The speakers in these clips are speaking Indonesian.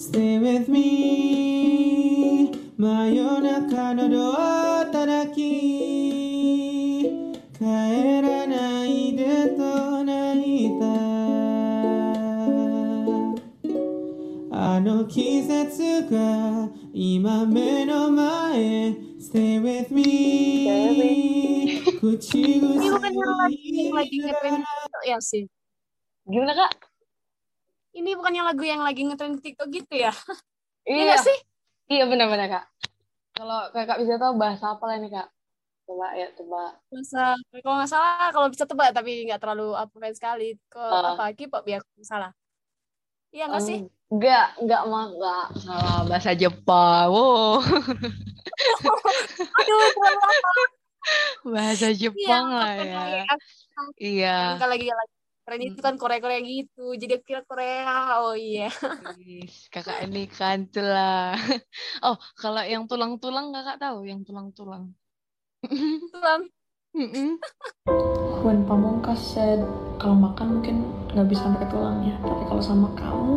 Stay with me. 真夜中のドアたたき帰らないでと泣いた。あの季節が今目の前。Stay with me. Ini bukannya lagu yang lagi ngetren TikTok gitu ya? Iya Iya, nggak sih? iya benar-benar kak. Kalau kakak bisa tahu bahasa apa lah nih kak? Coba ya coba. Masa, kalau nggak salah, kalau bisa tebak tapi nggak terlalu apa sekali. Ke Ah. apa K-pop ya, kalau nggak salah. Iya nggak sih? Enggak, enggak mah enggak. Salah bahasa Jepang. Wow. Aduh, terlalu apa? bahasa Iya, Jepang lah kan ya. lagi, Iya. kan lagi lagi tren itu kan Korea-Korea gitu. Jadi aku kira Korea. Oh iya. Kakak ini kan lah. Oh, kalau yang tulang-tulang kakak tahu yang tulang-tulang. Tulang. When Pamungkas said kalau makan mungkin nggak bisa sampai ke tulangnya, tapi kalau sama kamu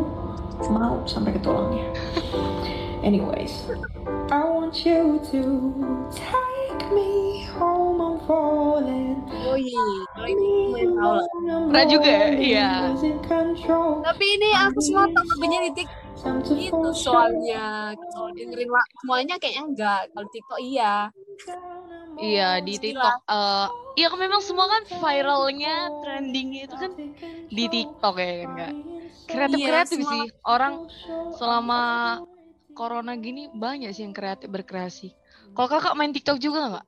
mau sampai ke tulangnya. Anyways, I want you to take me home, I'm falling. Oh iya. Kalau ini lumayan tahu lah. Pernah juga ya? Iya. Tapi ini aku semua tahu lagunya di TikTok itu soalnya. Kalau dengerin lah semuanya kayaknya enggak. Kalau TikTok iya. Iya di. TikTok. eh iya kan memang semua kan viralnya, trendingnya itu kan di TikTok ya kan kak. Kreatif kreatif Iya, semua- sih orang selama corona gini banyak sih yang kreatif berkreasi. Kalau kakak main TikTok juga nggak?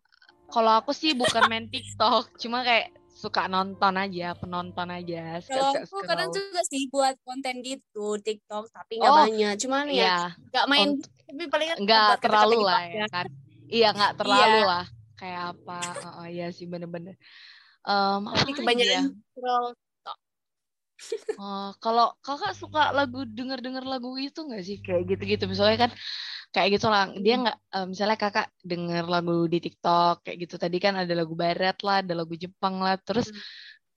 Kalau aku sih bukan main TikTok, cuma kayak suka nonton aja, penonton aja. Kalau aku kadang juga sih buat konten gitu TikTok tapi nggak Oh, banyak. Cuman ya Iya, nggak main Kont- tapi paling nggak terlalu lah ya kan. Iya nggak terlalu Iya. lah. Kayak apa? Oh, iya sih bener-bener. Apa Tapi kebanyakan ya? Oh, kalau kakak suka lagu denger-denger lagu itu nggak sih kayak gitu-gitu misalnya kan kayak gitu lah dia Hmm. nggak eh, misalnya kakak denger lagu di TikTok kayak gitu. Tadi kan ada lagu barat lah ada lagu Jepang lah. Terus Hmm.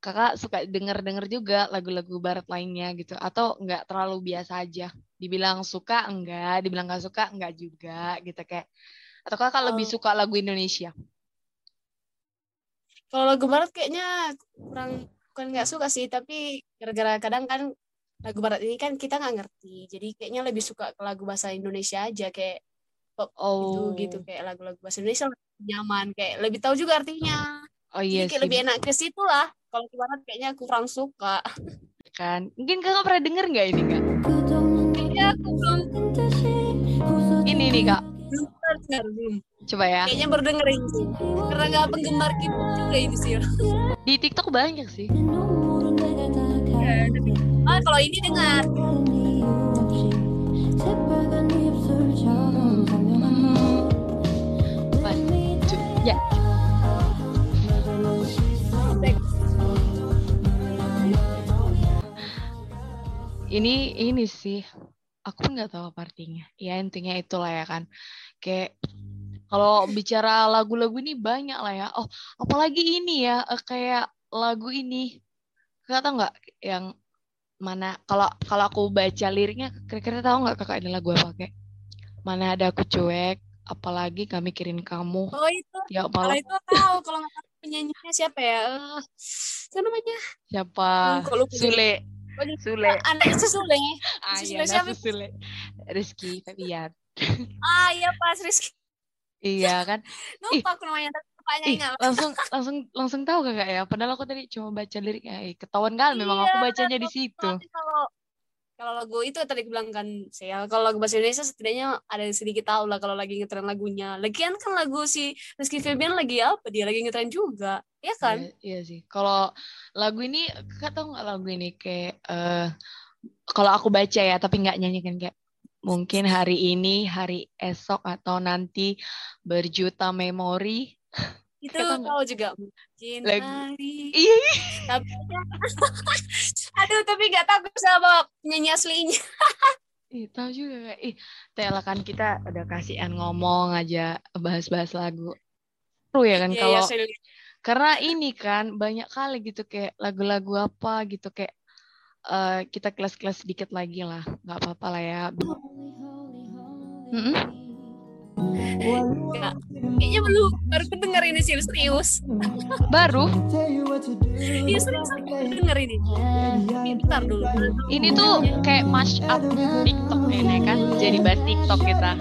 kakak suka denger-denger juga lagu-lagu barat lainnya gitu. Atau nggak terlalu biasa aja. Dibilang suka enggak. Dibilang nggak suka enggak juga gitu kayak. Atau kakak lebih Oh. suka lagu Indonesia? Kalau lagu barat kayaknya kurang bukan nggak suka sih, tapi gara-gara kadang kan lagu barat ini kan kita nggak ngerti. Jadi kayaknya lebih suka ke lagu bahasa Indonesia aja kayak pop oh gitu gitu kayak lagu-lagu bahasa Indonesia lebih nyaman kayak lebih tahu juga artinya. oh Jadi iya kayak sih lebih enak ke situ lah. Kalau lagu barat kayaknya kurang suka. kan mungkin kakak pernah denger nggak ini kak Kayaknya aku belum ini nih kak belum pernah dengar, belum. coba ya Kayaknya baru denger ini. Karena nggak penggemar K-pop juga ini sih. Di TikTok banyak sih. Ah kalau ini dengar. Ya. Ini ini sih. Aku nggak tahu apa artinya. Ya intinya itulah ya kan. Kayak kalau bicara lagu-lagu ini banyak lah ya. Oh, apalagi ini ya eh, kayak lagu ini. Tahu nggak yang mana kalau kalau aku baca liriknya kira-kira tahu nggak kakak ini lagu apa kayak mana ada aku cuek apalagi gak mikirin kamu Oh itu. ya Kalau itu tahu kalau nggak tahu penyanyinya siapa ya? Eh, siapa namanya? siapa lupa. Sule Sule Anak Susule. ah Sule iya siapa? Sule Rizky Febian Ah iya pas Rizky. iya kan Lupa aku namanya ih langsung langsung langsung tahu kakak ya padahal aku tadi cuma baca liriknya eh, ketahuan kan memang aku Iya, bacanya di situ kalau kalau lagu itu tadi aku bilang kan saya kalau lagu bahasa Indonesia setidaknya ada sedikit tahu lah kalau lagi ngetren lagunya. Lagian kan lagu si Rizky Febian lagi apa dia lagi ngetren juga, ya kan? Iya, iya sih. Kalau lagu ini, kakak tahu nggak lagu ini kayak eh kalau aku baca ya, tapi nggak nyanyikan kayak mungkin hari ini, hari esok atau nanti berjuta memori. Itu tahu juga mungkin hari. Iya. Tapi aduh tapi nggak tahu sama penyanyi aslinya. Ih, tahu juga ih, Tela kan kita udah kasihan ngomong aja bahas-bahas lagu. Seru ya kan kalau iya, saya lihat. karena ini kan banyak kali gitu kayak lagu-lagu apa gitu kayak eh, kita kelas-kelas sedikit lagi lah, nggak apa-apa lah ya. Mm-mm. Enggak. Kayaknya belum baru kedenger ini sih serius. Baru, Iya serius aku denger ini. Bentar dulu. ini tuh kayak mash up TikTok ini kan, jadi bahas TikTok kita.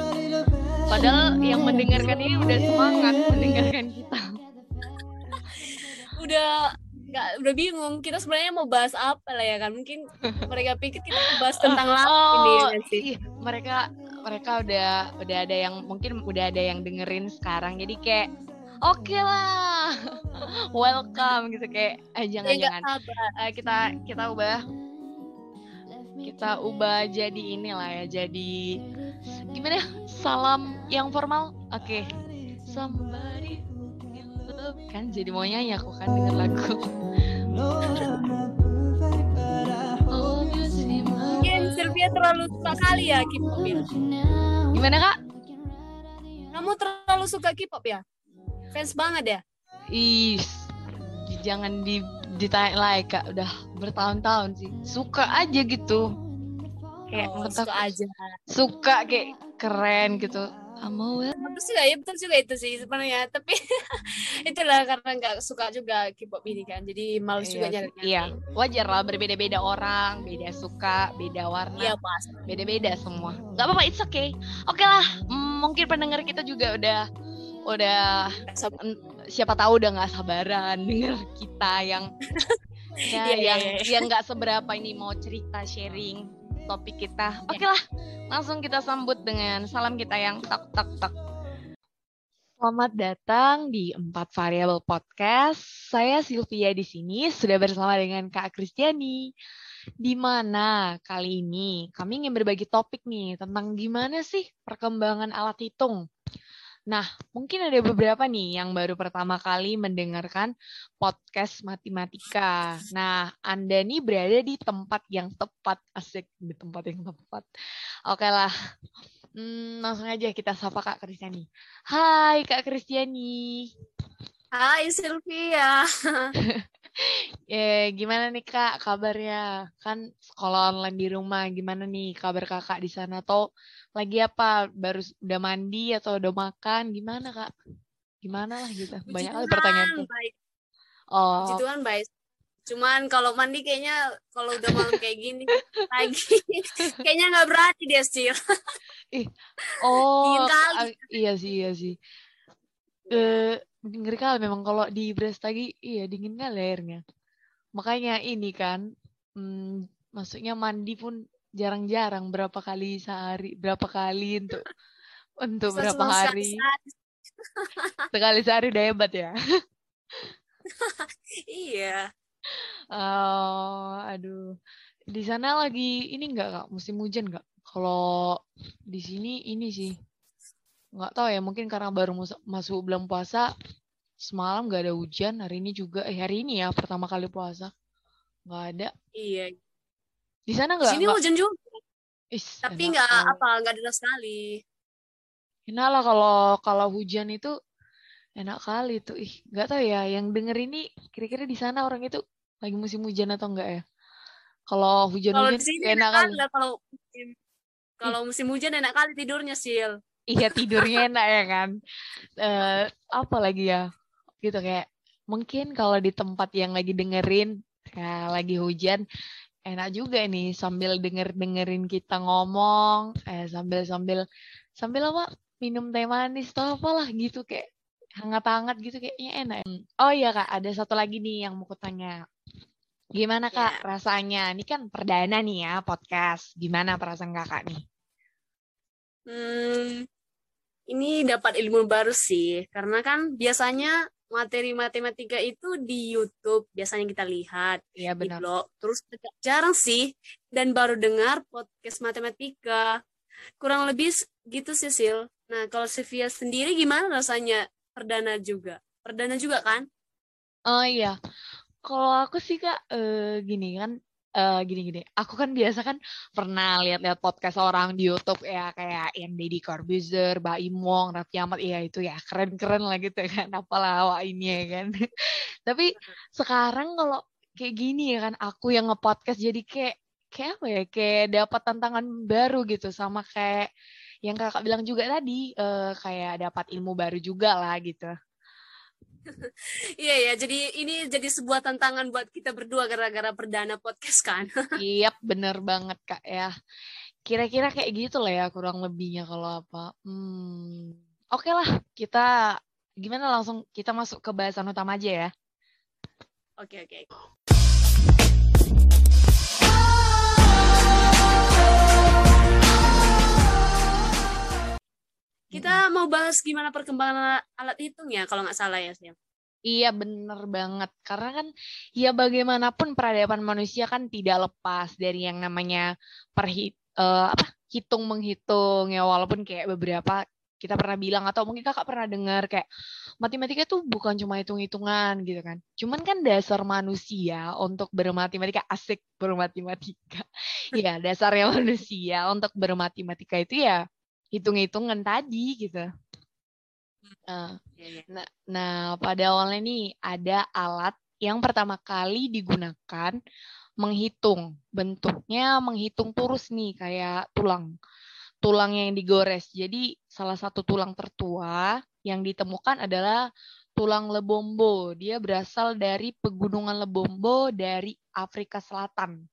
Padahal yang mendengarkan ini udah semangat mendengarkan kita. Udah nggak udah bingung kita sebenarnya mau bahas apa lah ya kan mungkin mereka pikir kita mau bahas tentang lagu ini ya Oh, kan sih ih, mereka mereka udah udah ada yang mungkin udah ada yang dengerin sekarang. Jadi kayak oke lah, welcome gitu. Kayak eh, jangan nggak jangan. Eh, kita kita ubah kita ubah jadi inilah ya jadi gimana ya? salam yang formal. Oke. Somebody love kan jadi mau nyanyi aku kan denger lagu Sylvia terlalu suka kali ya K-pop ya? Gimana kak? Kamu terlalu suka K-pop ya? Fans banget ya? Ih, jangan di ditanya lagi kak, udah bertahun-tahun sih. Suka aja gitu. Kayak oh, suka aja. Suka kayak keren gitu. Amo betul juga ya betul juga itu sih sebenarnya. Tapi itulah karena nggak suka juga K-pop ini kan. Jadi males juga iya, nyari sih. iya, wajar lah berbeda-beda orang, beda suka, beda warna, iya pas beda-beda semua. Gak apa-apa, it's okay. Oke lah, mungkin pendengar kita juga udah udah siapa tahu udah nggak sabaran denger kita yang ya, iya, yang iya. yang nggak seberapa ini mau cerita sharing topik kita. Oke lah, langsung kita sambut dengan salam kita yang tak tak tak. Selamat datang di Empat Variabel Podcast. Saya Sylvia di sini sudah bersama dengan Kak Kristiani. Di mana kali ini kami ingin berbagi topik nih tentang gimana sih perkembangan alat hitung. Nah, mungkin ada beberapa nih yang baru pertama kali mendengarkan podcast matematika. Nah, Anda nih berada di tempat yang tepat, asik di tempat yang tepat. Oke lah, Hmm, langsung aja kita sapa Kak Kristiani. Hai Kak Kristiani, Hai Sylvia eh gimana nih Kak kabarnya? Kan sekolah online di rumah, gimana nih kabar Kakak di sana? Atau lagi apa? Baru udah mandi atau udah makan? Gimana Kak? Gimana lah gitu? Banyak kali Puji pertanyaan tuh. baik Oh, Puji Tuhan baik cuman kalau mandi kayaknya kalau udah malam kayak gini lagi kayaknya nggak berani dia sih Oh, iya sih, iya sih. Eh, ngeri kali memang kalau di Brastagi, iya dingin kali airnya. Makanya ini kan, hmm, maksudnya mandi pun jarang-jarang berapa kali sehari, berapa kali untuk untuk Bisa berapa hari. Sekali sehari udah hebat ya. iya Oh, aduh. Di sana lagi ini enggak Kak? Musim hujan enggak? Kalau di sini ini sih. Nggak tahu ya, mungkin karena baru masuk bulan puasa, semalam nggak ada hujan, hari ini juga, eh hari ini ya pertama kali puasa. Nggak ada. iya Di sana nggak? sini hujan juga Is, tapi nggak apa nggak deras sekali Enak lah kalau kalau hujan itu enak kali tuh. Ih, nggak tahu ya, yang denger ini kira-kira di sana orang itu lagi musim hujan atau enggak ya? Kalau kalau hujan-hujan di sini enak enak kali. kali lah kalau musim kalau musim hujan enak kali tidurnya sil Iya tidurnya enak ya kan. Eh apa lagi ya? Gitu kayak mungkin kalau di tempat yang lagi dengerin kayak lagi hujan enak juga nih sambil denger dengerin kita ngomong eh sambil sambil sambil apa minum teh manis atau apalah gitu kayak hangat-hangat gitu kayaknya enak. Oh iya kak ada satu lagi nih yang mau kutanya. Gimana kak rasanya? Ini kan perdana nih ya podcast. Gimana perasaan kakak nih? Hmm, ini dapat ilmu baru sih, karena kan biasanya materi matematika itu di YouTube biasanya kita lihat di benar. blog, terus jarang sih dan baru dengar podcast matematika. Kurang lebih gitu sih Sil. Nah, kalau Sylvia sendiri gimana rasanya perdana juga? Perdana juga kan? Oh iya, kalau aku sih kak eh, gini kan, eh, gini-gini. Aku kan biasa kan pernah lihat-lihat podcast orang di YouTube ya kayak yang Deddy Corbuzier, Baim Wong, Raffi Ahmad, iya itu ya keren-keren lah gitu kan. Apalah awak ini ya kan. Tapi sekarang kalau kayak gini ya kan aku yang nge-podcast jadi kayak kayak apa ya kayak dapat tantangan baru gitu sama kayak yang kakak bilang juga tadi eh, kayak dapat ilmu baru juga lah gitu Iya ya, jadi ini jadi sebuah tantangan buat kita berdua gara-gara perdana podcast kan. Iya, bener banget Kak ya. Kira-kira kayak gitu lah ya kurang lebihnya kalau apa. Hmm. Oke lah, kita gimana langsung kita masuk ke bahasan utama aja ya. Oke oke. Kita mau bahas gimana perkembangan alat hitung ya kalau nggak salah ya, Sil. Iya bener banget. Karena kan ya bagaimanapun peradaban manusia kan tidak lepas dari yang namanya perhit eh, apa hitung menghitung ya. Walaupun kayak beberapa kita pernah bilang atau mungkin kakak pernah dengar kayak matematika itu bukan cuma hitung-hitungan gitu kan. Cuman kan dasar manusia untuk bermatematika asik bermatematika. Ya dasarnya manusia untuk bermatematika itu ya hitung-hitungan tadi gitu Nah. Nah, nah, pada awalnya nih ada alat yang pertama kali digunakan menghitung. Bentuknya menghitung turus nih, kayak tulang. Tulang yang digores. Jadi salah satu tulang tertua yang ditemukan adalah tulang Lebombo. Dia berasal dari pegunungan Lebombo dari Afrika Selatan.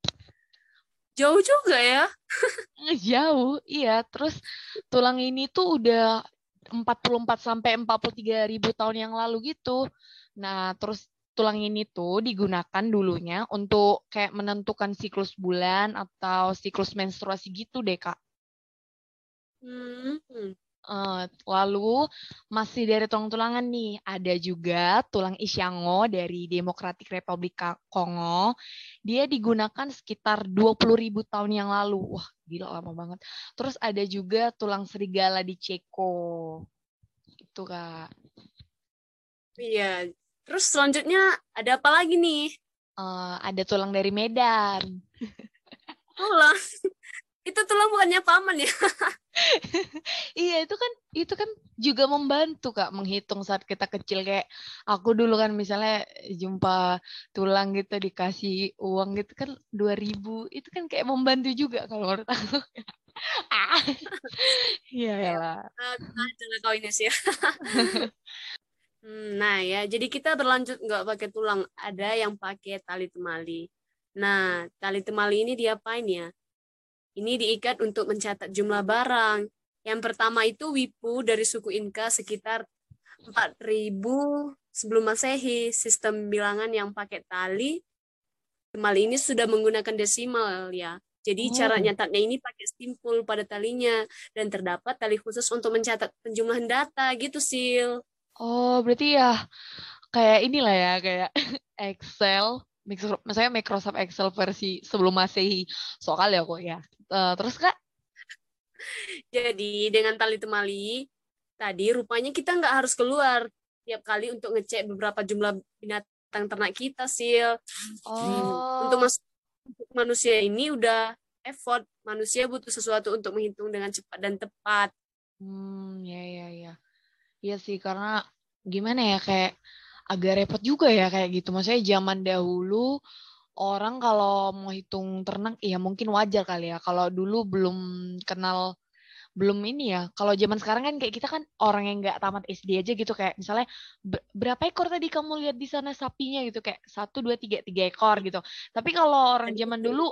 Jauh juga ya. Jauh, iya. Terus tulang ini tuh udah 44 sampai 43 ribu tahun yang lalu gitu. Nah, terus tulang ini tuh digunakan dulunya untuk kayak menentukan siklus bulan atau siklus menstruasi gitu deh, Kak. Hmm. Eh, lalu masih dari tulang-tulangan nih, ada juga tulang Isyango dari Demokratik Republik Kongo. Dia digunakan sekitar 20.000 tahun yang lalu. Wah, gila lama banget. Terus ada juga tulang serigala di Ceko. Itu, Kak. Iya. Terus selanjutnya ada apa lagi nih? Eh, ada tulang dari Medan. Tulang. Itu tulang bukannya paman ya? Iya, itu kan itu kan juga membantu Kak menghitung saat kita kecil kayak aku dulu kan misalnya jumpa tulang gitu dikasih uang gitu kan 2000 itu kan kayak membantu juga kalau menurut aku. Ah. Iya ya lah. Aja lah kau ini sih. Hmm, Nah ya, jadi kita berlanjut nggak pakai tulang, ada yang pakai tali temali. Nah, tali temali ini diapain ya? Ini diikat untuk mencatat jumlah barang. Yang pertama itu Wipu dari suku Inka sekitar 4000 sebelum Masehi. Sistem bilangan yang pakai tali temali ini sudah menggunakan desimal ya. Jadi cara Oh. nyatatnya ini pakai simpul pada talinya dan terdapat tali khusus untuk mencatat penjumlahan data gitu, Sil. Oh, berarti ya kayak inilah ya kayak Excel, misalnya Microsoft Excel versi sebelum Masehi. Soal ya kok ya. Eh, terus Kak, Jadi dengan tali temali tadi rupanya kita nggak harus keluar tiap kali untuk ngecek beberapa jumlah binatang ternak kita, Sil. oh, Untuk masuk untuk manusia ini udah effort. Manusia butuh sesuatu untuk menghitung dengan cepat dan tepat. Hmm, ya ya ya. Iya sih karena gimana ya kayak agak repot juga ya kayak gitu. Maksudnya zaman dahulu orang kalau mau hitung ternak ya mungkin wajar kali ya. Kalau dulu belum kenal belum ini ya. Kalau zaman sekarang kan kayak kita kan orang yang nggak tamat SD aja gitu kayak misalnya "Ber- berapa ekor tadi kamu lihat di sana sapinya gitu kayak satu dua tiga tiga ekor gitu. Tapi kalau orang zaman dulu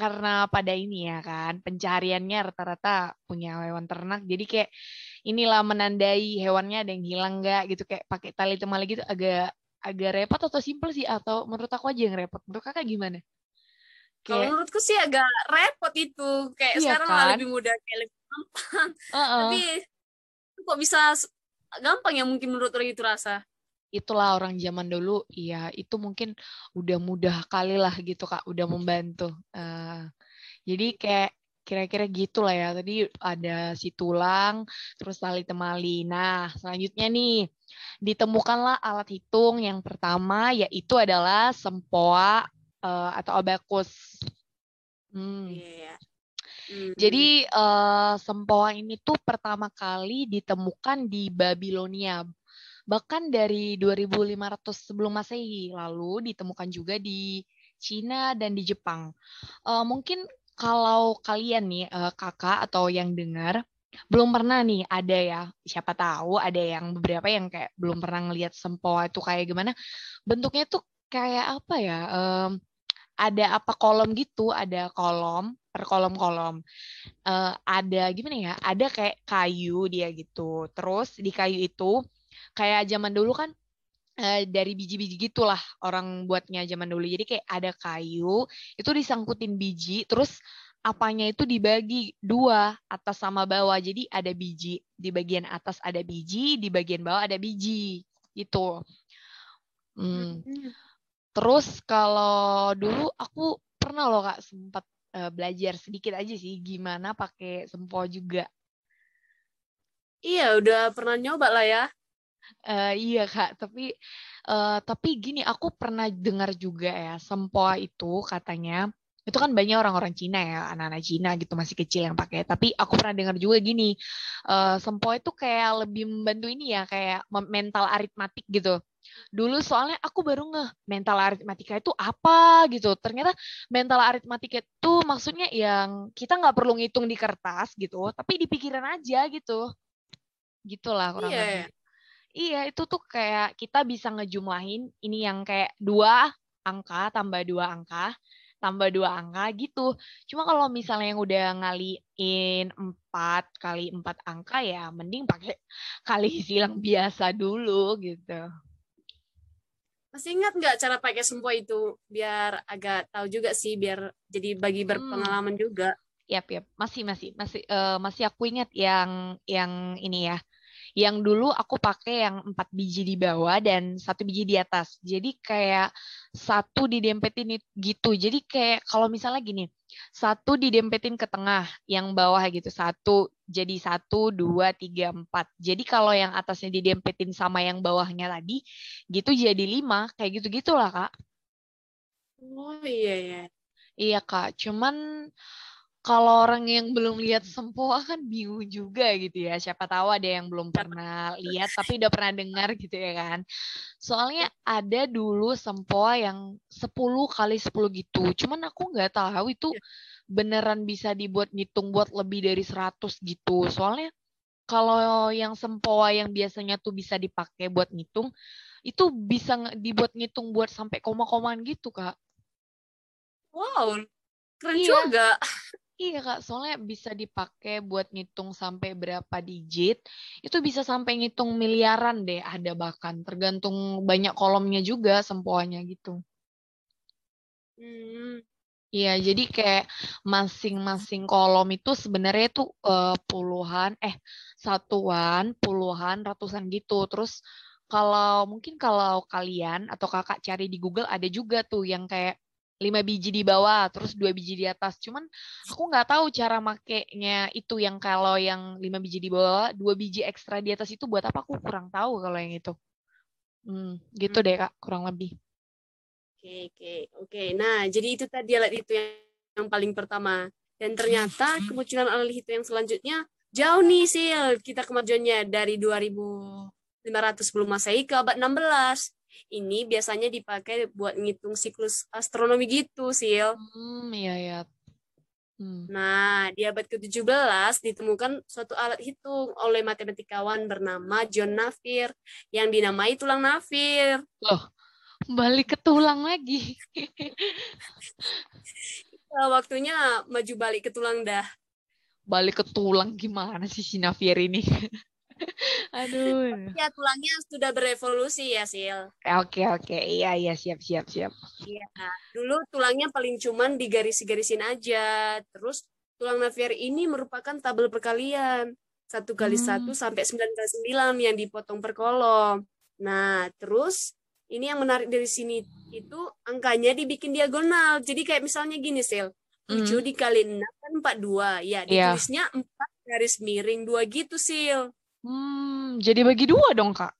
karena pada ini ya kan pencariannya rata-rata punya hewan ternak jadi kayak inilah menandai hewannya ada yang hilang nggak gitu kayak pakai tali temali gitu agak agak repot atau simpel sih atau menurut aku aja yang repot menurut kakak gimana Kalau menurutku sih agak repot itu. Kayak Iya sekarang kan? lebih mudah, kayak lebih gampang. "Heeh, Tapi kok bisa gampang ya mungkin menurut orang itu rasa. Itulah orang zaman dulu iya itu mungkin udah mudah kali lah gitu kak udah membantu Eh, jadi kayak kira-kira gitu lah ya tadi ada si tulang terus tali temali nah selanjutnya nih ditemukanlah alat hitung yang pertama yaitu adalah sempoa eh, atau abakus Hmm. Iya. Hmm. Jadi eh, sempoa ini tuh pertama kali ditemukan di Babilonia. Bahkan dari 2500 sebelum Masehi. Lalu ditemukan juga di Cina dan di Jepang. Eh, mungkin kalau kalian nih eh, kakak atau yang dengar belum pernah nih ada ya siapa tahu ada yang beberapa yang kayak belum pernah ngelihat sempoa itu kayak gimana bentuknya tuh kayak apa ya em, ada apa kolom gitu ada kolom per kolom-kolom Eh, ada gimana ya ada kayak kayu dia gitu terus di kayu itu kayak zaman dulu kan eh, dari biji-biji gitulah orang buatnya zaman dulu jadi kayak ada kayu itu disangkutin biji terus apanya itu dibagi dua atas sama bawah jadi ada biji di bagian atas ada biji di bagian bawah ada biji gitu Hmm. Terus kalau dulu aku pernah loh Kak sempat eh, belajar sedikit aja sih gimana pakai sempo juga. Iya, udah pernah nyoba lah ya. Eh, iya Kak, tapi eh, tapi gini aku pernah dengar juga ya sempoa itu katanya itu kan banyak orang-orang Cina ya, anak-anak Cina gitu masih kecil yang pakai. Tapi aku pernah dengar juga gini, eh, sempoa itu kayak lebih membantu ini ya, kayak mental aritmatik gitu. Dulu soalnya aku baru ngeh mental aritmatika itu apa gitu. Ternyata mental aritmatika itu maksudnya yang kita nggak perlu ngitung di kertas gitu, tapi di pikiran aja gitu. Gitulah kurang Iya, lebih. Iya, itu tuh kayak kita bisa ngejumlahin ini yang kayak dua angka tambah dua angka tambah dua angka gitu. Cuma kalau misalnya yang udah ngaliin empat kali empat angka ya mending pakai kali silang biasa dulu gitu. Masih ingat nggak cara pakai sempo itu? Biar agak tahu juga sih, biar jadi bagi Hmm. berpengalaman juga. Yap, yap. Masih, masih, masih, eh, masih aku ingat yang, yang ini ya. Yang dulu aku pakai yang empat biji di bawah dan satu biji di atas. Jadi kayak satu didempetin it- gitu. Jadi kayak kalau misalnya gini, satu didempetin ke tengah, yang bawah gitu. Satu jadi satu, dua, tiga, empat. Jadi kalau yang atasnya didempetin sama yang bawahnya tadi, gitu jadi lima. Kayak gitu-gitu lah, Kak. Oh iya ya. Iya Kak, cuman kalau orang yang belum lihat sempoa kan bingung juga gitu ya. Siapa tahu ada yang belum pernah lihat tapi udah pernah dengar gitu ya kan. Soalnya ada dulu sempoa yang 10 kali 10 gitu. Cuman aku nggak tahu itu beneran bisa dibuat ngitung buat lebih dari 100 gitu. Soalnya kalau yang sempoa yang biasanya tuh bisa dipakai buat ngitung, itu bisa dibuat ngitung buat sampai koma-komaan gitu, Kak. Wow, keren Iya. juga. Iya kak, soalnya bisa dipakai buat ngitung sampai berapa digit. Itu bisa sampai ngitung miliaran deh, ada bahkan. Tergantung banyak kolomnya juga sempoanya gitu. Hmm. Iya, jadi kayak masing-masing kolom itu sebenarnya tuh eh, puluhan, eh satuan, puluhan, ratusan gitu. Terus kalau mungkin kalau kalian atau kakak cari di Google ada juga tuh yang kayak lima biji di bawah, terus dua biji di atas. Cuman aku nggak tahu cara makainya itu yang kalau yang lima biji di bawah, dua biji ekstra di atas itu buat apa? Aku kurang tahu kalau yang itu. Hmm, gitu deh kak, kurang lebih. Oke, oke, oke. Nah, jadi itu tadi alat itu yang, yang paling pertama. Dan ternyata kemunculan alat itu yang selanjutnya jauh nih, Sil. Kita kemajuannya dari 2500 sebelum Masehi ke abad 16. Ini biasanya dipakai buat ngitung siklus astronomi gitu, Sil. Hmm, iya ya. Hmm. Nah, di abad ke-17 ditemukan suatu alat hitung oleh matematikawan bernama John Navier yang dinamai tulang Navier. Loh, balik ke tulang lagi. Eh, waktunya maju balik ke tulang dah. Balik ke tulang gimana sih si Navier ini? Aduh. Ya, tulangnya sudah berevolusi ya, Sil. Oke, oke. Iya, iya, siap, siap, siap. Iya. Dulu tulangnya paling cuman digaris-garisin aja. Terus tulang Navier ini merupakan tabel perkalian. Satu kali Hmm. satu sampai sembilan kali sembilan yang dipotong per kolom. Nah, terus ini yang menarik dari sini itu angkanya dibikin diagonal. Jadi kayak misalnya gini, Sil. 7 dikali 6 kan 42. Ya, Iya. ditulisnya 4 garis miring 2 gitu, Sil. Hmm, jadi bagi dua dong, Kak.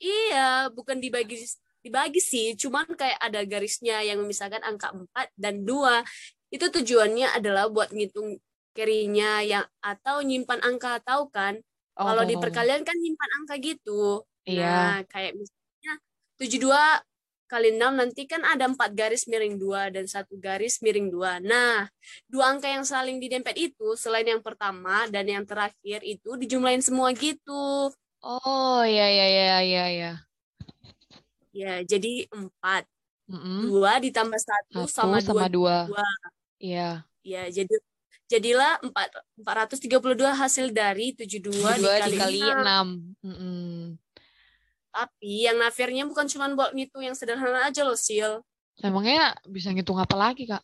Iya, bukan dibagi dibagi sih, cuman kayak ada garisnya yang memisahkan angka 4 dan 2. Itu tujuannya adalah buat ngitung carry-nya yang atau nyimpan angka, tahu kan? Kalau di Oh, perkalian kan nyimpan angka gitu. Iya. Nah, kayak misalnya 72 kali 6 nanti kan ada empat garis miring dua dan satu garis miring dua. Nah, dua angka yang saling didempet itu selain yang pertama dan yang terakhir itu dijumlahin semua gitu. Oh, ya ya ya ya ya. Ya, jadi empat. Mm-mm. Dua ditambah satu, Satu sama, sama dua. dua. dua. Iya. Ya, jadi jadilah empat 432 hasil dari 72 Dua dikali, dikali enam. enam. Mm-mm. Tapi yang nafirnya bukan cuma buat ngitung yang sederhana aja loh, Sil. Emangnya bisa ngitung apa lagi, Kak?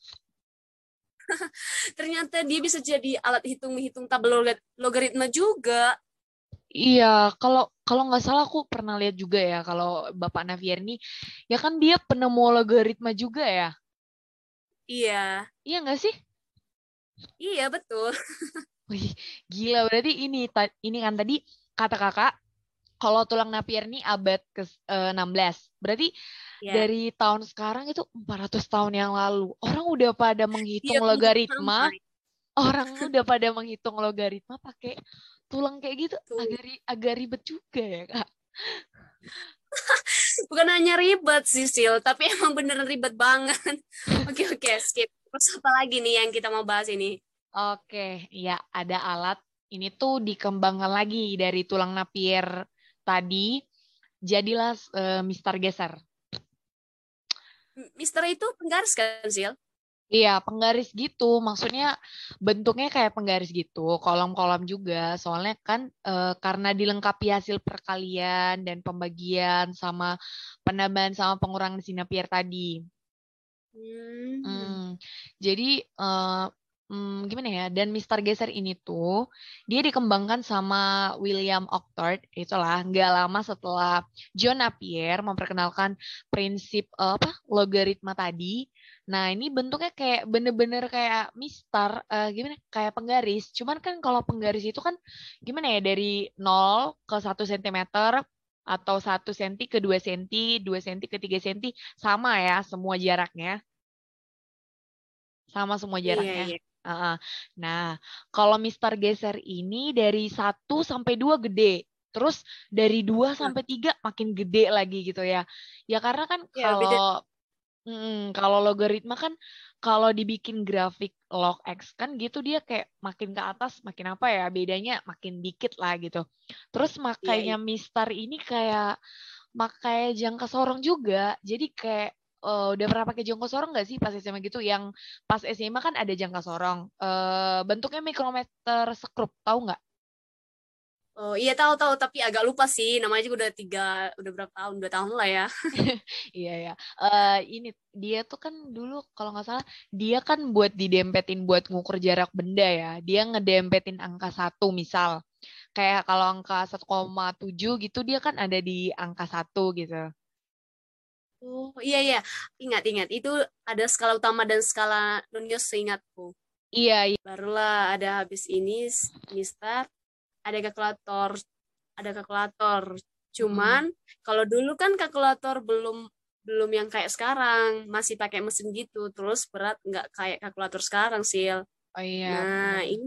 Ternyata dia bisa jadi alat hitung menghitung tabel loga- logaritma juga. Iya, kalau kalau nggak salah aku pernah lihat juga ya kalau Bapak Navier ini ya kan dia penemu logaritma juga ya. Iya, Iya nggak sih? iya betul. Wih, gila berarti ini ini kan tadi kata Kakak kalau tulang Napier ini abad ke-16. Berarti Ya. dari tahun sekarang itu 400 tahun yang lalu. Orang udah pada menghitung Iya, udah logaritma, orang udah pada menghitung logaritma pakai tulang kayak gitu. Tuh. Agak ri- agak ribet juga ya, Kak. Bukan hanya ribet sih, Sil, tapi emang beneran ribet banget. Oke, oke, skip. Terus apa lagi nih yang kita mau bahas ini? Oke, ya ada alat. Ini tuh dikembangkan lagi dari tulang Napier tadi. Jadilah eh, mistar geser. Mister itu penggaris kan, Sil? Iya, penggaris gitu. Maksudnya bentuknya kayak penggaris gitu, kolom-kolom juga. Soalnya kan eh, karena dilengkapi hasil perkalian dan pembagian sama penambahan sama pengurangan si Napier tadi. Hmm. Hmm, jadi eh, hmm, gimana ya? Dan Mister Geser ini tuh dia dikembangkan sama William Octord, itulah nggak lama setelah John Napier memperkenalkan prinsip eh, apa logaritma tadi. Nah ini bentuknya kayak bener-bener kayak Mister, eh, gimana? Kayak penggaris. Cuman kan kalau penggaris itu kan gimana ya dari 0 ke 1 cm atau 1 cm ke 2 cm, 2 cm ke 3 cm sama ya semua jaraknya. Sama semua Iya, jaraknya. iya. Heeh. Nah, kalau Mister Geser ini dari 1 sampai 2 gede. Terus dari 2 sampai 3 makin gede lagi gitu ya. Ya karena kan Ya, kalau mm, kalau logaritma kan kalau dibikin grafik log X kan gitu dia kayak makin ke atas makin apa ya bedanya makin dikit lah gitu. Terus Iya, makanya Mister ini kayak pakai jangka sorong juga. Jadi kayak eh, udah pernah pakai jangka sorong nggak sih pas SMA gitu? Yang pas SMA kan ada jangka sorong. Eh, bentuknya mikrometer sekrup, tahu nggak? Oh iya tahu-tahu tapi agak lupa sih namanya juga udah tiga udah berapa tahun dua tahun lah ya. Iya ya. Eh, ini dia tuh kan dulu kalau nggak salah dia kan buat didempetin buat ngukur jarak benda ya. Dia ngedempetin angka satu misal. Kayak kalau angka 1,7 gitu dia kan ada di angka satu gitu. Oh iya iya ingat ingat itu ada skala utama dan skala nonius seingatku. Iya, iya. Barulah ada habis ini Mister ada kalkulator ada kalkulator. Cuman kalau dulu kan kalkulator belum belum yang kayak sekarang masih pakai mesin gitu terus berat nggak kayak kalkulator sekarang Sil. Oh iya. Nah, ini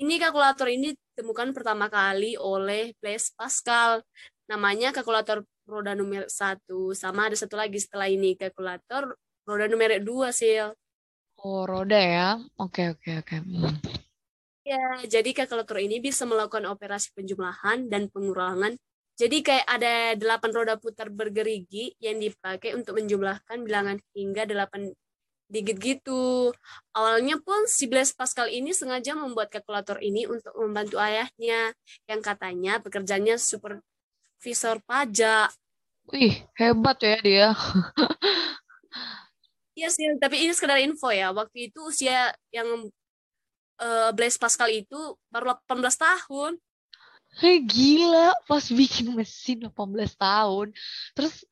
ini kalkulator ini ditemukan pertama kali oleh Blaise Pascal. Namanya kalkulator roda numerik satu. Sama ada satu lagi setelah ini kalkulator roda numerik dua, Sil. Oh, roda ya. Oke, oke, oke. Hmm. Ya, jadi kalkulator ini bisa melakukan operasi penjumlahan dan pengurangan. Jadi kayak ada delapan roda putar bergerigi yang dipakai untuk menjumlahkan bilangan hingga delapan digit gitu. Awalnya pun si Blaise Pascal ini sengaja membuat kalkulator ini untuk membantu ayahnya yang katanya pekerjaannya supervisor pajak. Wih, hebat ya dia. Iya sih, tapi ini sekedar info ya. Waktu itu usia yang eh, Blaise Pascal itu baru 18 tahun. Hei, gila, pas bikin mesin 18 tahun. Terus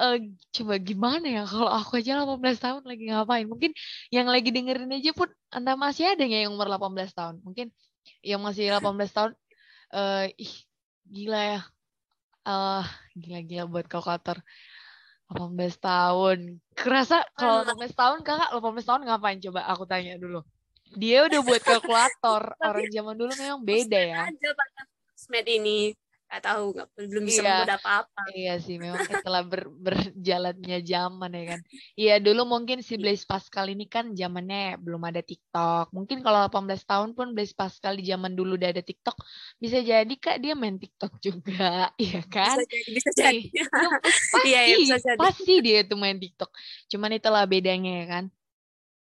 eh, coba gimana ya kalau aku aja 18 tahun lagi ngapain? Mungkin yang lagi dengerin aja pun Anda masih ada nggak yang umur 18 tahun? Mungkin yang masih 18 tahun eh ih gila ya. Eh gila-gila buat kalkulator. 18 tahun. Kerasa kalau 18 tahun kakak 18 tahun ngapain coba aku tanya dulu. Dia udah buat kalkulator. Orang zaman dulu memang beda ya. Aja sosmed ini. Nggak tahu nggak belum bisa Iya. membuat apa-apa Iya sih, memang setelah ber- berjalannya zaman ya kan. Iya, dulu mungkin si Blaise Pascal ini kan zamannya belum ada TikTok. Mungkin kalau 18 tahun pun Blaise Pascal di zaman dulu udah ada TikTok, bisa jadi Kak dia main TikTok juga, iya kan? bisa jadi bisa jadi Ih, pasti, Iya, iya, bisa jadi. pasti dia tuh main TikTok. Cuman itulah bedanya ya kan.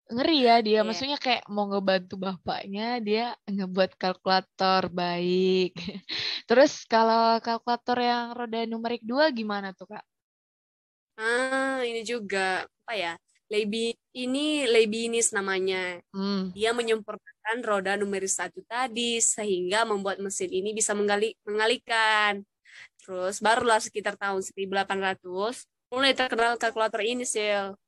Ngeri ya dia, Iya. maksudnya kayak mau ngebantu bapaknya, dia ngebuat kalkulator baik. Terus kalau kalkulator yang roda numerik dua gimana tuh Kak? ah ini juga apa ya Lebi ini Leibniz namanya Hmm. dia menyempurnakan roda numerik satu tadi sehingga membuat mesin ini bisa menggali, mengalihkan terus barulah sekitar tahun 1800 mulai terkenal kalkulator ini Sil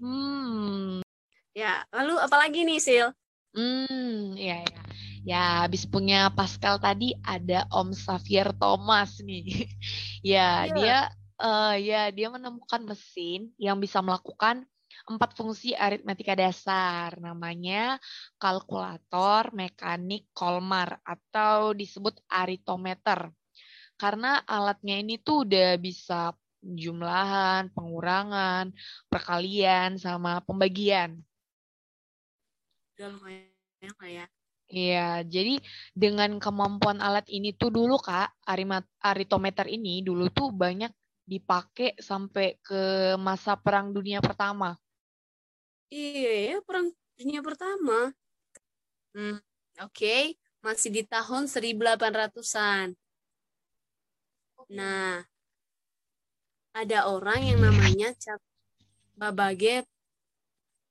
Hmm. ya lalu apalagi nih Sil Hmm, ya ya. Ya, habis punya Pascal tadi ada Om Xavier Thomas nih. Ya, Iya. dia eh ya dia menemukan mesin yang bisa melakukan empat fungsi aritmetika dasar. Namanya kalkulator mekanik Kolmar atau disebut aritometer. Karena alatnya ini tuh udah bisa jumlahan, pengurangan, perkalian, sama pembagian. udah lumayan lah ya. Iya, jadi dengan kemampuan alat ini tuh dulu Kak, arima- aritometer ini dulu tuh banyak dipakai sampai ke masa Perang Dunia Pertama. iya ya perang dunia pertama. Hmm, oke. Masih di tahun 1800-an Nah, ada orang yang namanya Chuck Babbage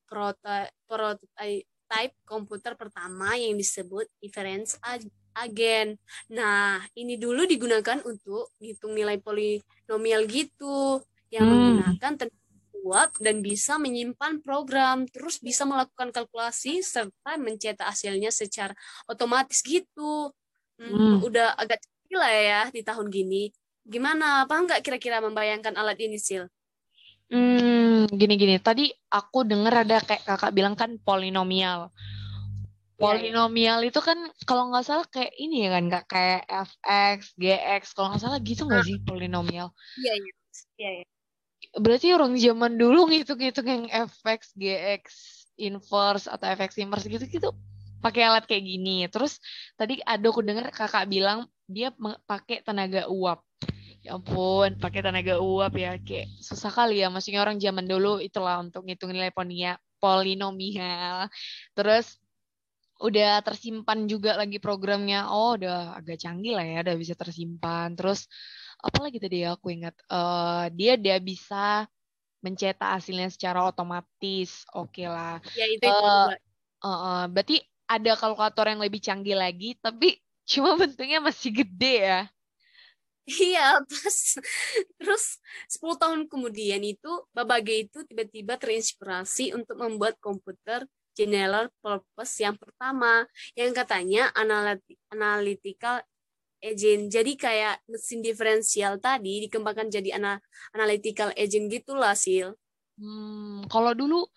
proto- prototype komputer pertama yang disebut difference ag- agent. Nah, ini dulu digunakan untuk ngitung nilai polinomial gitu yang Hmm. menggunakan tenaga kuat dan bisa menyimpan program, terus bisa melakukan kalkulasi serta mencetak hasilnya secara otomatis gitu. Hmm, Hmm. Udah agak canggih lah ya di tahun gini. Gimana? Apa nggak kira-kira membayangkan alat ini, Sil? Hmm, gini-gini. Tadi aku dengar ada kayak kakak bilang kan polinomial. Iya, Polinomial itu kan kalau nggak salah kayak ini ya kan nggak kayak fx, gx. Kalau nggak salah gitu nggak sih polinomial? Iya, iya. Iya, iya. Berarti orang zaman dulu ngitung-ngitung yang fx, gx, inverse atau fx inverse gitu-gitu pakai alat kayak gini. Terus tadi ada aku dengar kakak bilang dia pakai tenaga uap. Ya ampun, pakai tenaga uap ya kayak susah kali ya. Maksudnya orang zaman dulu itulah untuk ngitung nilai ponia, polinomial. Terus udah tersimpan juga lagi programnya. Oh, udah agak canggih lah ya, udah bisa tersimpan. Terus apalagi tadi ya aku ingat eh dia dia bisa mencetak hasilnya secara otomatis. Oke lah. Ya, itu itu Eh, juga. Eh, eh, berarti ada kalkulator yang lebih canggih lagi, tapi cuma bentuknya masih gede ya. Iya, pas terus 10 tahun kemudian itu Babage itu tiba-tiba terinspirasi untuk membuat komputer general purpose yang pertama yang katanya analytical agent. Jadi kayak mesin diferensial tadi dikembangkan jadi ana- analytical agent gitulah, Sil. Hmm, kalau dulu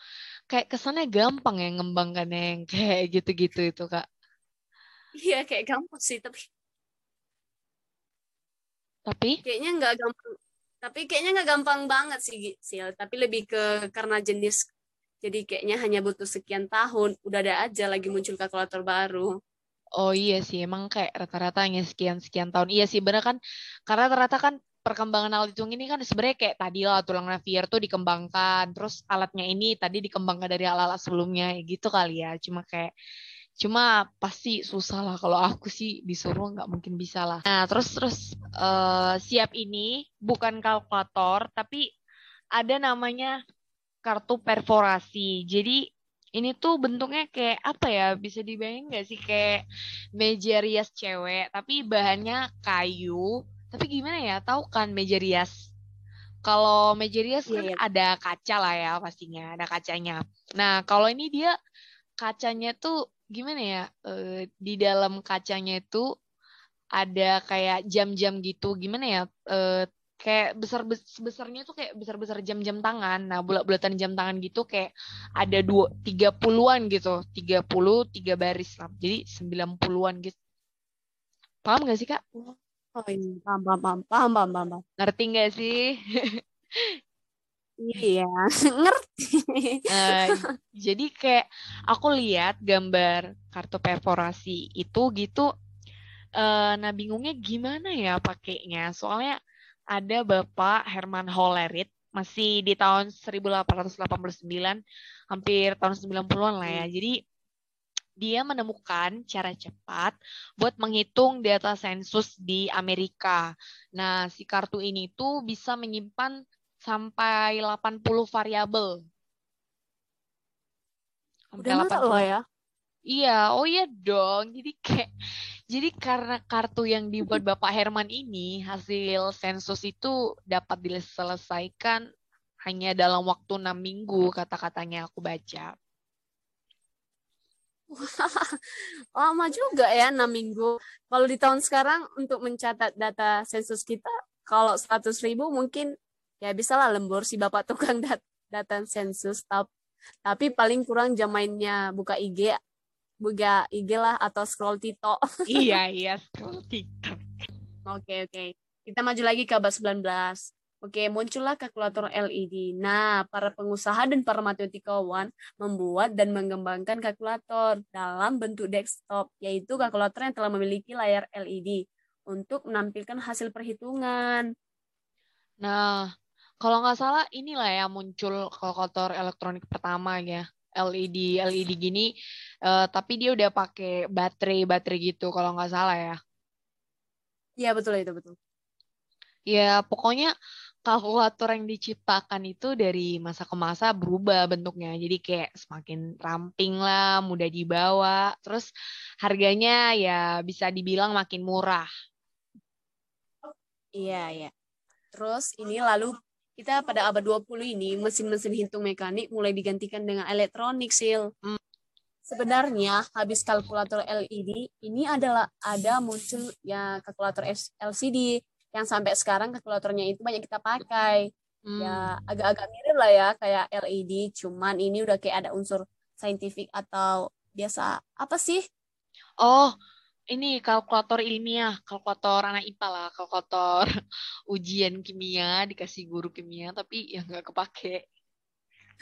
kayak kesannya gampang ya ngembangkannya yang kayak gitu-gitu itu, Kak. Iya, kayak gampang sih, tapi Tapi kayaknya nggak gampang. Tapi kayaknya nggak gampang banget sih, Sil. Tapi lebih ke karena jenis jadi kayaknya hanya butuh sekian tahun, udah ada aja lagi muncul kalkulator baru. oh iya sih, emang kayak rata-rata hanya sekian-sekian tahun. Iya sih, bener kan? Karena rata-rata kan perkembangan alat hitung ini kan sebenarnya kayak tadi lah tulang Navier tuh dikembangkan, terus alatnya ini tadi dikembangkan dari alat-alat sebelumnya, ya gitu kali ya. Cuma kayak Cuma pasti susah lah kalau aku sih disuruh nggak mungkin bisa lah. Nah terus terus eh, siap ini bukan kalkulator tapi ada namanya kartu perforasi. Jadi ini tuh bentuknya kayak apa ya? Bisa dibayangin nggak sih kayak meja rias cewek tapi bahannya kayu. Tapi gimana ya? Tahu kan meja rias? Kalau meja rias Iya, kan iya. ada kaca lah ya pastinya, ada kacanya. Nah kalau ini dia kacanya tuh gimana ya eh, di dalam kacanya itu ada kayak jam-jam gitu gimana ya eh, kayak besar besarnya tuh kayak besar besar jam-jam tangan nah bulat-bulatan jam tangan gitu kayak ada dua tiga puluhan gitu tiga puluh tiga baris lah jadi sembilan puluhan gitu Paham gak sih kak? Oh iya, paham, paham, paham, paham, paham, paham, paham. Ngerti gak sih? Iya, ngerti. Eh, jadi kayak aku lihat gambar kartu perforasi itu gitu. eh nah bingungnya gimana ya pakainya? Soalnya ada Bapak Herman Hollerit masih di tahun 1889, hampir tahun 90-an lah ya. Jadi dia menemukan cara cepat buat menghitung data sensus di Amerika. Nah, si kartu ini tuh bisa menyimpan sampai 80 variabel. Udah 80. loh ya. Iya, oh iya dong. Jadi kayak jadi karena kartu yang dibuat Bapak Herman ini hasil sensus itu dapat diselesaikan hanya dalam waktu enam minggu kata-katanya aku baca. Lama juga ya 6 minggu. Kalau di tahun sekarang untuk mencatat data sensus kita, kalau 100 ribu mungkin ya bisa lah lembur si bapak tukang dat data sensus. Tap- Tapi paling kurang jam mainnya buka IG, buka IG lah atau scroll TikTok. iya, iya, scroll TikTok. Oke, oke. Kita maju lagi ke abad 19. Oke, muncullah kalkulator LED. Nah, para pengusaha dan para matematikawan membuat dan mengembangkan kalkulator dalam bentuk desktop, yaitu kalkulator yang telah memiliki layar LED untuk menampilkan hasil perhitungan. Nah, kalau nggak salah inilah ya muncul kalkulator elektronik pertama ya. LED LED gini eh, tapi dia udah pakai baterai baterai gitu kalau nggak salah ya. Iya, betul itu, betul. Ya, pokoknya kalkulator yang diciptakan itu dari masa ke masa berubah bentuknya. Jadi kayak semakin ramping lah, mudah dibawa. Terus harganya ya bisa dibilang makin murah. Iya, iya. Terus ini lalu kita pada abad 20 ini mesin-mesin hitung mekanik mulai digantikan dengan elektronik, Sil. Hmm. Sebenarnya habis kalkulator LED ini adalah ada muncul ya kalkulator LCD yang sampai sekarang kalkulatornya itu banyak kita pakai. Hmm. Ya agak-agak mirip lah ya kayak LED, cuman ini udah kayak ada unsur saintifik atau biasa apa sih? Oh, ini kalkulator ilmiah, kalkulator anak IPA lah, kalkulator ujian kimia dikasih guru kimia tapi ya nggak kepake.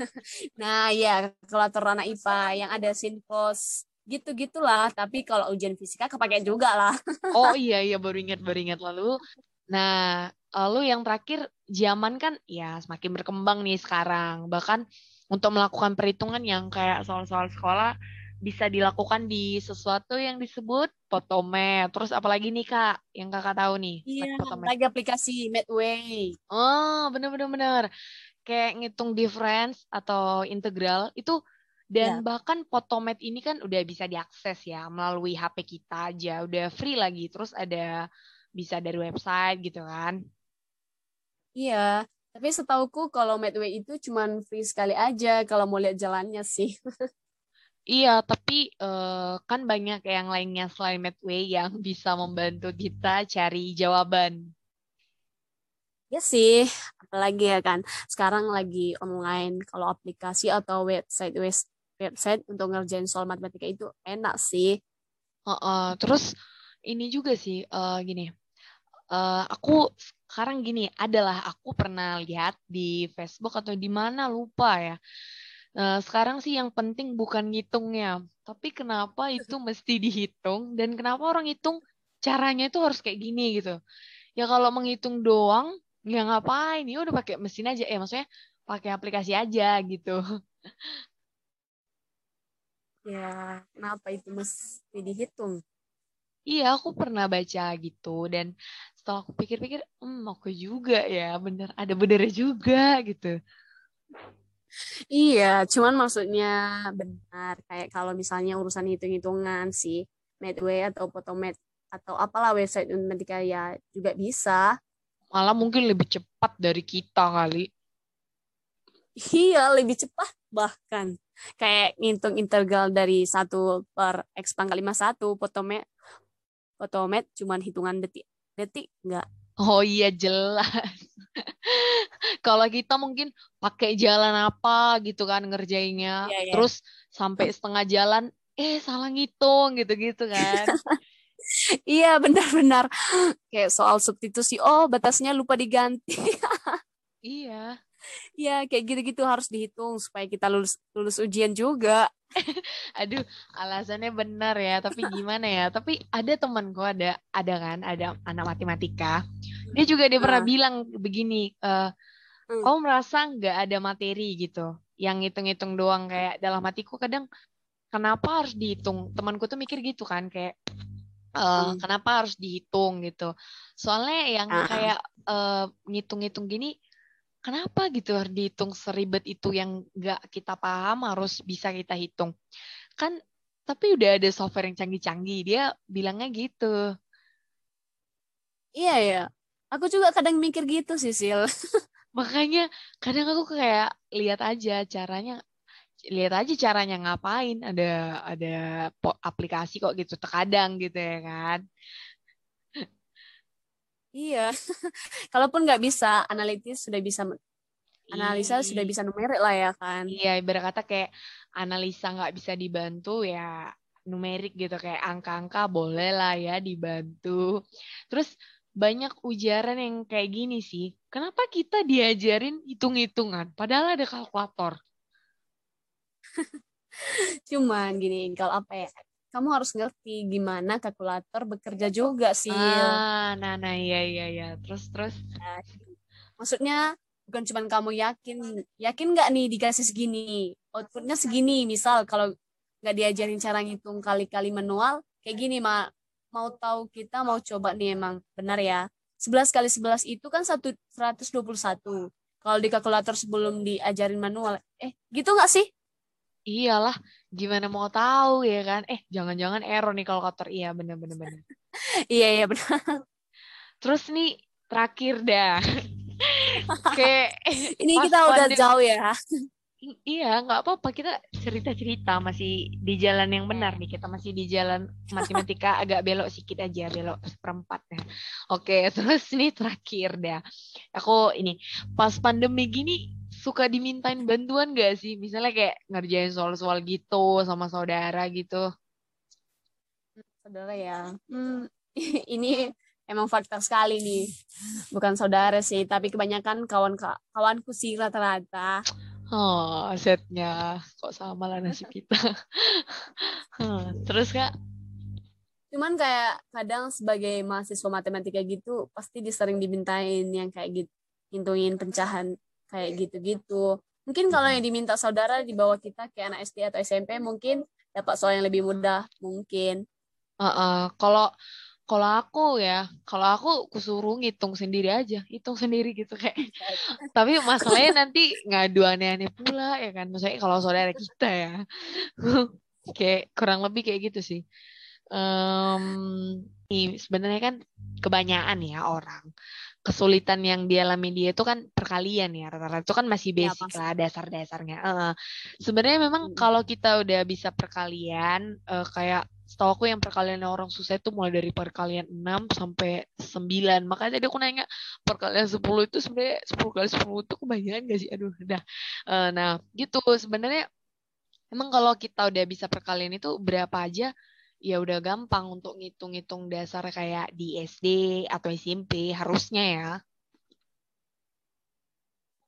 Nah, ya, kalkulator anak IPA yang ada sin cos gitu-gitulah. Tapi kalau ujian fisika kepake juga lah. Oh iya iya baru ingat baru ingat lalu. Nah, lalu yang terakhir zaman kan ya semakin berkembang nih sekarang. Bahkan untuk melakukan perhitungan yang kayak soal-soal sekolah bisa dilakukan di sesuatu yang disebut potomet. Terus apalagi nih Kak, yang Kakak tahu nih, Iya, like lagi aplikasi Medway. Oh, bener-bener bener. Kayak ngitung difference atau integral itu dan bahkan potomet ini kan udah bisa diakses ya melalui HP kita aja, udah free lagi. Terus ada bisa dari website gitu kan. Iya, tapi setauku kalau Medway itu cuman free sekali aja kalau mau lihat jalannya sih. Iya, tapi eh, kan banyak yang lainnya selain Medway yang bisa membantu kita cari jawaban. Ya sih, apalagi ya kan. Sekarang lagi online kalau aplikasi atau website website untuk ngerjain soal matematika itu enak sih. Heeh, terus ini juga sih eh, gini. Eh, aku sekarang gini, adalah aku pernah lihat di Facebook atau di mana lupa ya. Eh, sekarang sih yang penting bukan ngitungnya, tapi kenapa itu mesti dihitung dan kenapa orang hitung caranya itu harus kayak gini gitu. Ya kalau menghitung doang, ya ngapain? Ya udah pakai mesin aja. Eh maksudnya pakai aplikasi aja gitu. Ya, kenapa itu mesti dihitung? Iya, aku pernah baca gitu dan setelah aku pikir-pikir, hmm, aku juga ya, bener ada benernya juga gitu. Iya, cuman maksudnya benar kayak kalau misalnya urusan hitung-hitungan sih Medway atau Potomet atau apalah website matematika ya juga bisa. Malah mungkin lebih cepat dari kita kali. Iya, lebih cepat bahkan kayak ngitung integral dari 1 per x pangkat 51 Potomet Potomet cuman hitungan detik detik enggak Oh iya jelas. Kalau kita mungkin pakai jalan apa gitu kan ngerjainnya, Iya, iya. terus sampai setengah jalan, eh salah ngitung gitu-gitu kan. Iya benar-benar kayak soal substitusi oh batasnya lupa diganti. Iya. Iya kayak gitu-gitu harus dihitung supaya kita lulus lulus ujian juga. Aduh, alasannya benar ya, tapi gimana ya? Tapi ada temanku ada ada kan, ada anak matematika. Dia juga dia pernah Ah. bilang begini, eh Hmm. kamu merasa nggak ada materi gitu, yang ngitung-ngitung doang kayak dalam hatiku kadang kenapa harus dihitung? Temanku tuh mikir gitu kan kayak eh Hmm. kenapa harus dihitung gitu? Soalnya yang Ah. kayak eh, ngitung-ngitung gini kenapa gitu harus dihitung seribet itu yang nggak kita paham harus bisa kita hitung kan tapi udah ada software yang canggih-canggih dia bilangnya gitu Iya ya. Aku juga kadang mikir gitu sih Sil. makanya kadang aku kayak lihat aja caranya lihat aja caranya ngapain ada ada aplikasi kok gitu terkadang gitu ya kan Iya. Kalaupun nggak bisa analitis sudah bisa analisa sudah bisa numerik lah ya kan. iya ibarat kata kayak analisa nggak bisa dibantu ya numerik gitu kayak angka-angka boleh lah ya dibantu terus banyak ujaran yang kayak gini sih kenapa kita diajarin hitung-hitungan padahal ada kalkulator Cuman gini, kalau apa ya? Kamu harus ngerti gimana kalkulator bekerja juga sih. ah nah nah iya iya iya terus terus Maksudnya bukan cuman kamu yakin, yakin nggak nih dikasih segini, outputnya segini. Misal kalau nggak diajarin cara ngitung kali-kali manual, kayak gini mak mau tahu kita mau coba nih emang benar ya. 11 kali 11 itu kan satu 121. Kalau di kalkulator sebelum diajarin manual, eh gitu nggak sih? iyalah gimana mau tahu ya kan eh jangan-jangan error nih kalkulator iya bener bener bener Iya iya benar. terus nih terakhir dah kayak Ini kita udah pandemi- jauh ya. Iya, nggak apa-apa. Kita cerita-cerita masih di jalan yang benar nih. Kita masih di jalan matematika agak belok sedikit aja, belok seperempat ya. Oke, terus ini terakhir dah. Aku ini pas pandemi gini suka dimintain bantuan gak sih? Misalnya kayak ngerjain soal-soal gitu sama saudara gitu. saudara ya. Hmm, ini emang fakta sekali nih. Bukan saudara sih, tapi kebanyakan kawan kawanku sih rata-rata. Oh, setnya kok sama lah nasib kita. Hmm, Terus kak, Cuman kayak kadang sebagai mahasiswa matematika gitu pasti disering dimintain yang kayak gitu, ngitungin pencahan kayak gitu-gitu. Mungkin kalau yang diminta saudara di bawah kita kayak anak SD atau SMP mungkin dapat soal yang lebih mudah mungkin. Uh-uh. Kalau kalau aku ya, kalau aku kusuruh ngitung sendiri aja, hitung sendiri gitu kayak. Tapi masalahnya nanti ngadu aneh-aneh pula ya kan. Maksudnya kalau saudara kita ya, kayak kurang lebih kayak gitu sih. Nih, sebenarnya kan kebanyakan ya orang kesulitan yang dialami dia itu kan perkalian ya rata-rata itu kan masih Ya, basic pasti. lah dasar-dasarnya. Eh, sebenarnya memang Mm. kalau kita udah bisa perkalian eh, kayak setahu aku yang perkalian orang susah itu mulai dari perkalian 6 sampai 9. Makanya tadi aku nanya perkalian 10 itu sebenarnya 10 kali 10 itu kebanyakan gak sih? Aduh, udah. Eh, nah, gitu sebenarnya emang kalau kita udah bisa perkalian itu berapa aja ya udah gampang untuk ngitung-ngitung dasar kayak di SD atau SMP harusnya ya.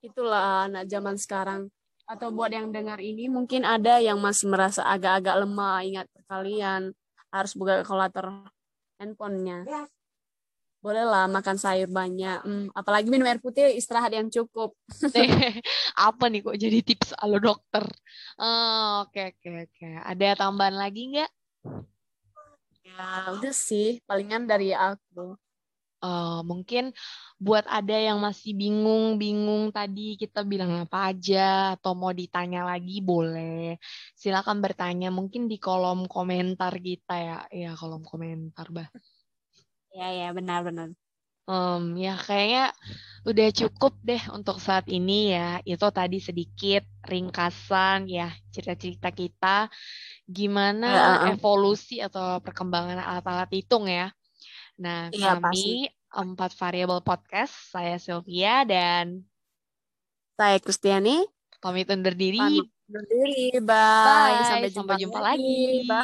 Itulah anak zaman sekarang. Atau buat yang dengar ini mungkin ada yang masih merasa agak-agak lemah ingat perkalian harus buka kalkulator handphonenya. Bolehlah makan sayur banyak. Hmm, apalagi minum air putih istirahat yang cukup. Apa nih kok jadi tips alo dokter? Oh, Oke oke oke. Ada tambahan lagi nggak? Ya udah sih palingan dari aku. Eh, mungkin buat ada yang masih bingung-bingung tadi kita bilang apa aja atau mau ditanya lagi boleh. Silakan bertanya mungkin di kolom komentar kita ya. Ya kolom komentar bah. Ya ya benar-benar. Em, ya kayaknya udah cukup deh untuk saat ini ya. Itu tadi sedikit ringkasan ya cerita-cerita kita gimana Ya, uh. evolusi atau perkembangan alat-alat hitung ya. Nah, Iya, kami empat variabel podcast, saya Sylvia dan Saya Kristiani. pamit undur diri. Pamit undur diri. Bye. Bye. Sampai Sampai jumpa, jumpa lagi. lagi. Bye.